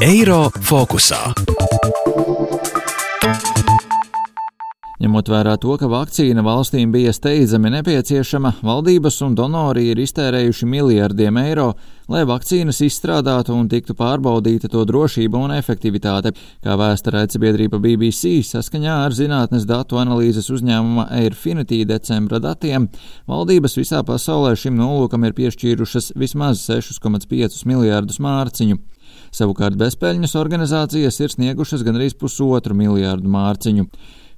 Eiro fokusā. Ņemot vērā to, ka vakcīna valstīm bija steidzami nepieciešama, valdības un donori ir iztērējuši miljardiem eiro, lai vakcīnas izstrādātu un tiktu pārbaudīta to drošība un efektivitāte, kā vēsta raidsabiedrība BBC saskaņā ar zinātnes datu analīzes uzņēmuma Airfinity decembra datiem. Valdības visā pasaulē šim nolūkam ir piešķīrušas vismaz 6,5 miljārdus mārciņu. Savukārt bezpeļņas organizācijas ir sniegušas gandrīz pusotru miljārdu mārciņu.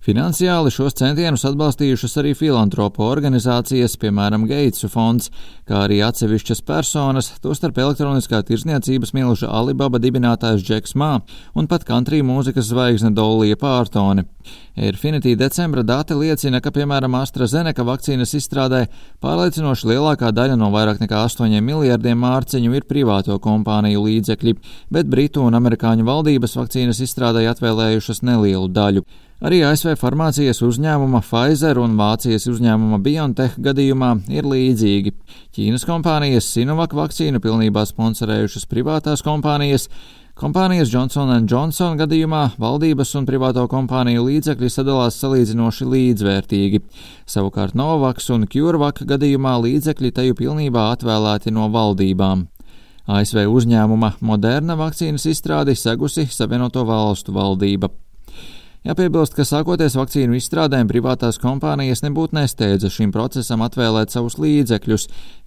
Finansiāli šos centienus atbalstījušas arī filantropu organizācijas, piemēram, Geitsu fonds, kā arī atsevišķas personas, tostarp elektroniskā tirzniecības milža Alibaba dibinātājs Džeks Mā un pat country mūzikas zvaigzne Dolija Pārtone. Airfinity decembra dati liecina, ka, piemēram, AstraZeneca vakcīnas izstrādē pārliecinoši lielākā daļa no vairāk nekā 8 miljardiem mārciņu ir privāto kompāniju līdzekļi, bet Britu un Amerikāņu valdības vakcīnas izstrādē atvēlējušas nelielu daļu. Arī ASV farmācijas uzņēmuma Pfizer un Vācijas uzņēmuma BioNTech gadījumā ir līdzīgi. Ķīnas kompānijas Sinovac vakcīnu pilnībā sponsorējušas privātās kompānijas. Kompānijas Johnson Johnson gadījumā valdības un privāto kompāniju līdzekļi sadalās salīdzinoši līdzvērtīgi. Savukārt Novavax un CureVac gadījumā līdzekļi teju pilnībā atvēlēti no valdībām. ASV uzņēmuma Moderna vakcīnas izstrādi segusi Savienoto valstu valdība. Jāpiebilst, ka sākoties vakcīnu izstrādēm, privātās kompānijas nebūtu nesteidza šim procesam atvēlēt savus līdzekļus,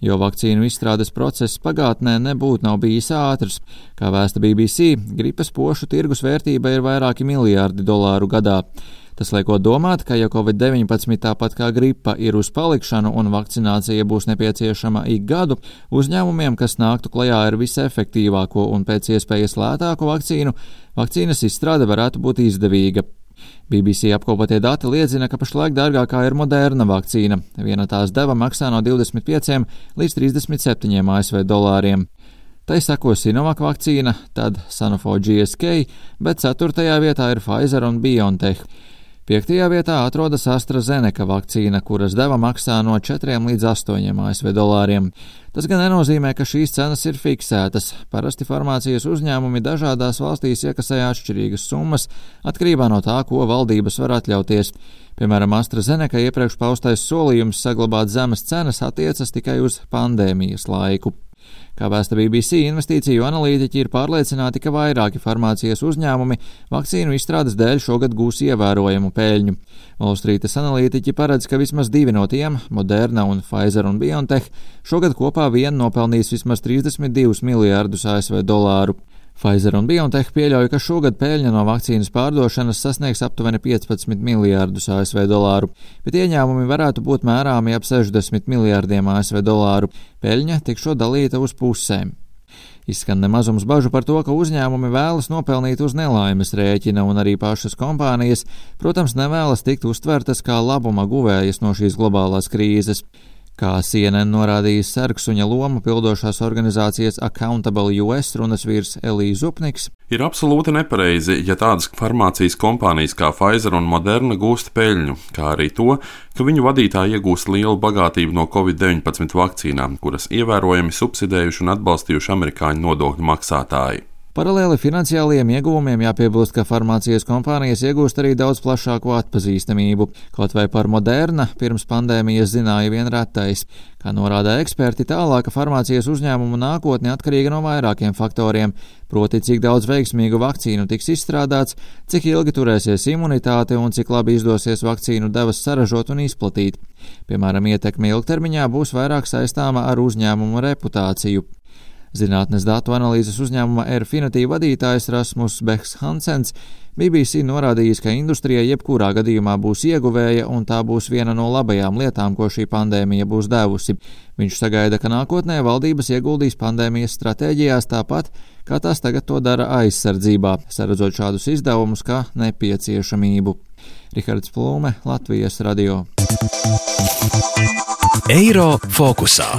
jo vakcīnu izstrādes process pagātnē nebūtu nav bijis ātrs. Kā vēsta BBC, gripas pošu tirgus vērtība ir vairāki miljārdi dolāru gadā. Tas lieko domāt, ka ja Covid-19 tāpat kā gripa ir uz palikšanu un vakcinācija būs nepieciešama ik gadu, uzņēmumiem, kas nāktu klajā ar visefektīvāko un pēc iespējas lētāko vakcīnu, vakcīnas izstrāde varētu būt izdevīga. BBC apkopotie dati liecina, ka pašlaik dārgākā ir moderna vakcīna. Viena tās deva maksā no 25 līdz 37 ASV dolāriem. Tai sako Sinovac vakcīna, tad Sanofi GSK, bet ceturtajā vietā ir Pfizer un BioNTech. Piektajā vietā atrodas AstraZeneca vakcīna, kuras deva maksā no 4 līdz 8 ASV dolāriem. Tas gan nenozīmē, ka šīs cenas ir fiksētas. Parasti farmācijas uzņēmumi dažādās valstīs iekasē atšķirīgas summas atkarībā no tā, ko valdības var atļauties. Piemēram, AstraZeneca iepriekš paustais solījums saglabāt zemes cenas attiecas tikai uz pandēmijas laiku. Kā vēsta BBC, investīciju analītiķi ir pārliecināti, ka vairāki farmācijas uzņēmumi vakcīnu izstrādes dēļ šogad gūs ievērojamu peļņu. Valstrītas analītiķi paredz, ka vismaz divi no tiem, Moderna un Pfizer un BioNTech, šogad kopā vien nopelnīs vismaz 32 miljārdus ASV dolāru. Pfizer un BioNTech pieļauj, ka šogad peļņa no vakcīnas pārdošanas sasniegs aptuveni 15 miljārdus ASV dolāru, bet ieņēmumi varētu būt mērāmi ap 60 miljārdiem ASV dolāru. Peļņa tikšot dalīta uz pusēm. Izskan nemazums bažu par to, ka uzņēmumi vēlas nopelnīt uz nelaimes rēķina, un arī pašas kompānijas, protams, nevēlas tikt uztvertas kā labuma guvējas no šīs globālās krīzes. Kā CNN norādījis sarksuņa lomu pildošās organizācijas Accountable US runas vīrs Elīze Zupniks. Ir absolūti nepareizi, ja tādas farmācijas kompānijas kā Pfizer un Moderna gūst peļņu, kā arī to, ka viņu vadītāji iegūst lielu bagātību no Covid-19 vakcīnām, kuras ievērojami subsidējuši un atbalstījuši amerikāņu nodokļu maksātāji. Paralēli finansiālajiem ieguvumiem jāpiebilst, ka farmācijas kompānijas iegūst arī daudz plašāku atpazīstamību. Kaut vai par Moderna pirms pandēmijas zināja vien retais. Kā norāda eksperti, tālāka farmācijas uzņēmumu nākotne atkarīga no vairākiem faktoriem, proti cik daudz veiksmīgu vakcīnu tiks izstrādāts, cik ilgi turēsies imunitāte un cik labi izdosies vakcīnu devas saražot un izplatīt. Piemēram, ietekme ilgtermiņā būs vairāk saistāma ar uzņēmumu reputāciju. Zinātnes datu analīzes uzņēmuma Airfinity vadītājs Rasmus Behs Hansens BBC norādījis, ka industrijai jebkurā gadījumā būs ieguvēja un tā būs viena no labajām lietām, ko šī pandēmija būs devusi. Viņš sagaida, ka nākotnē valdības ieguldīs pandēmijas stratēģijās tāpat, kā tās tagad to dara aizsardzībā, saredzot šādus izdevumus kā nepieciešamību. Rihards Plūme, Latvijas radio. Eiro fokusā.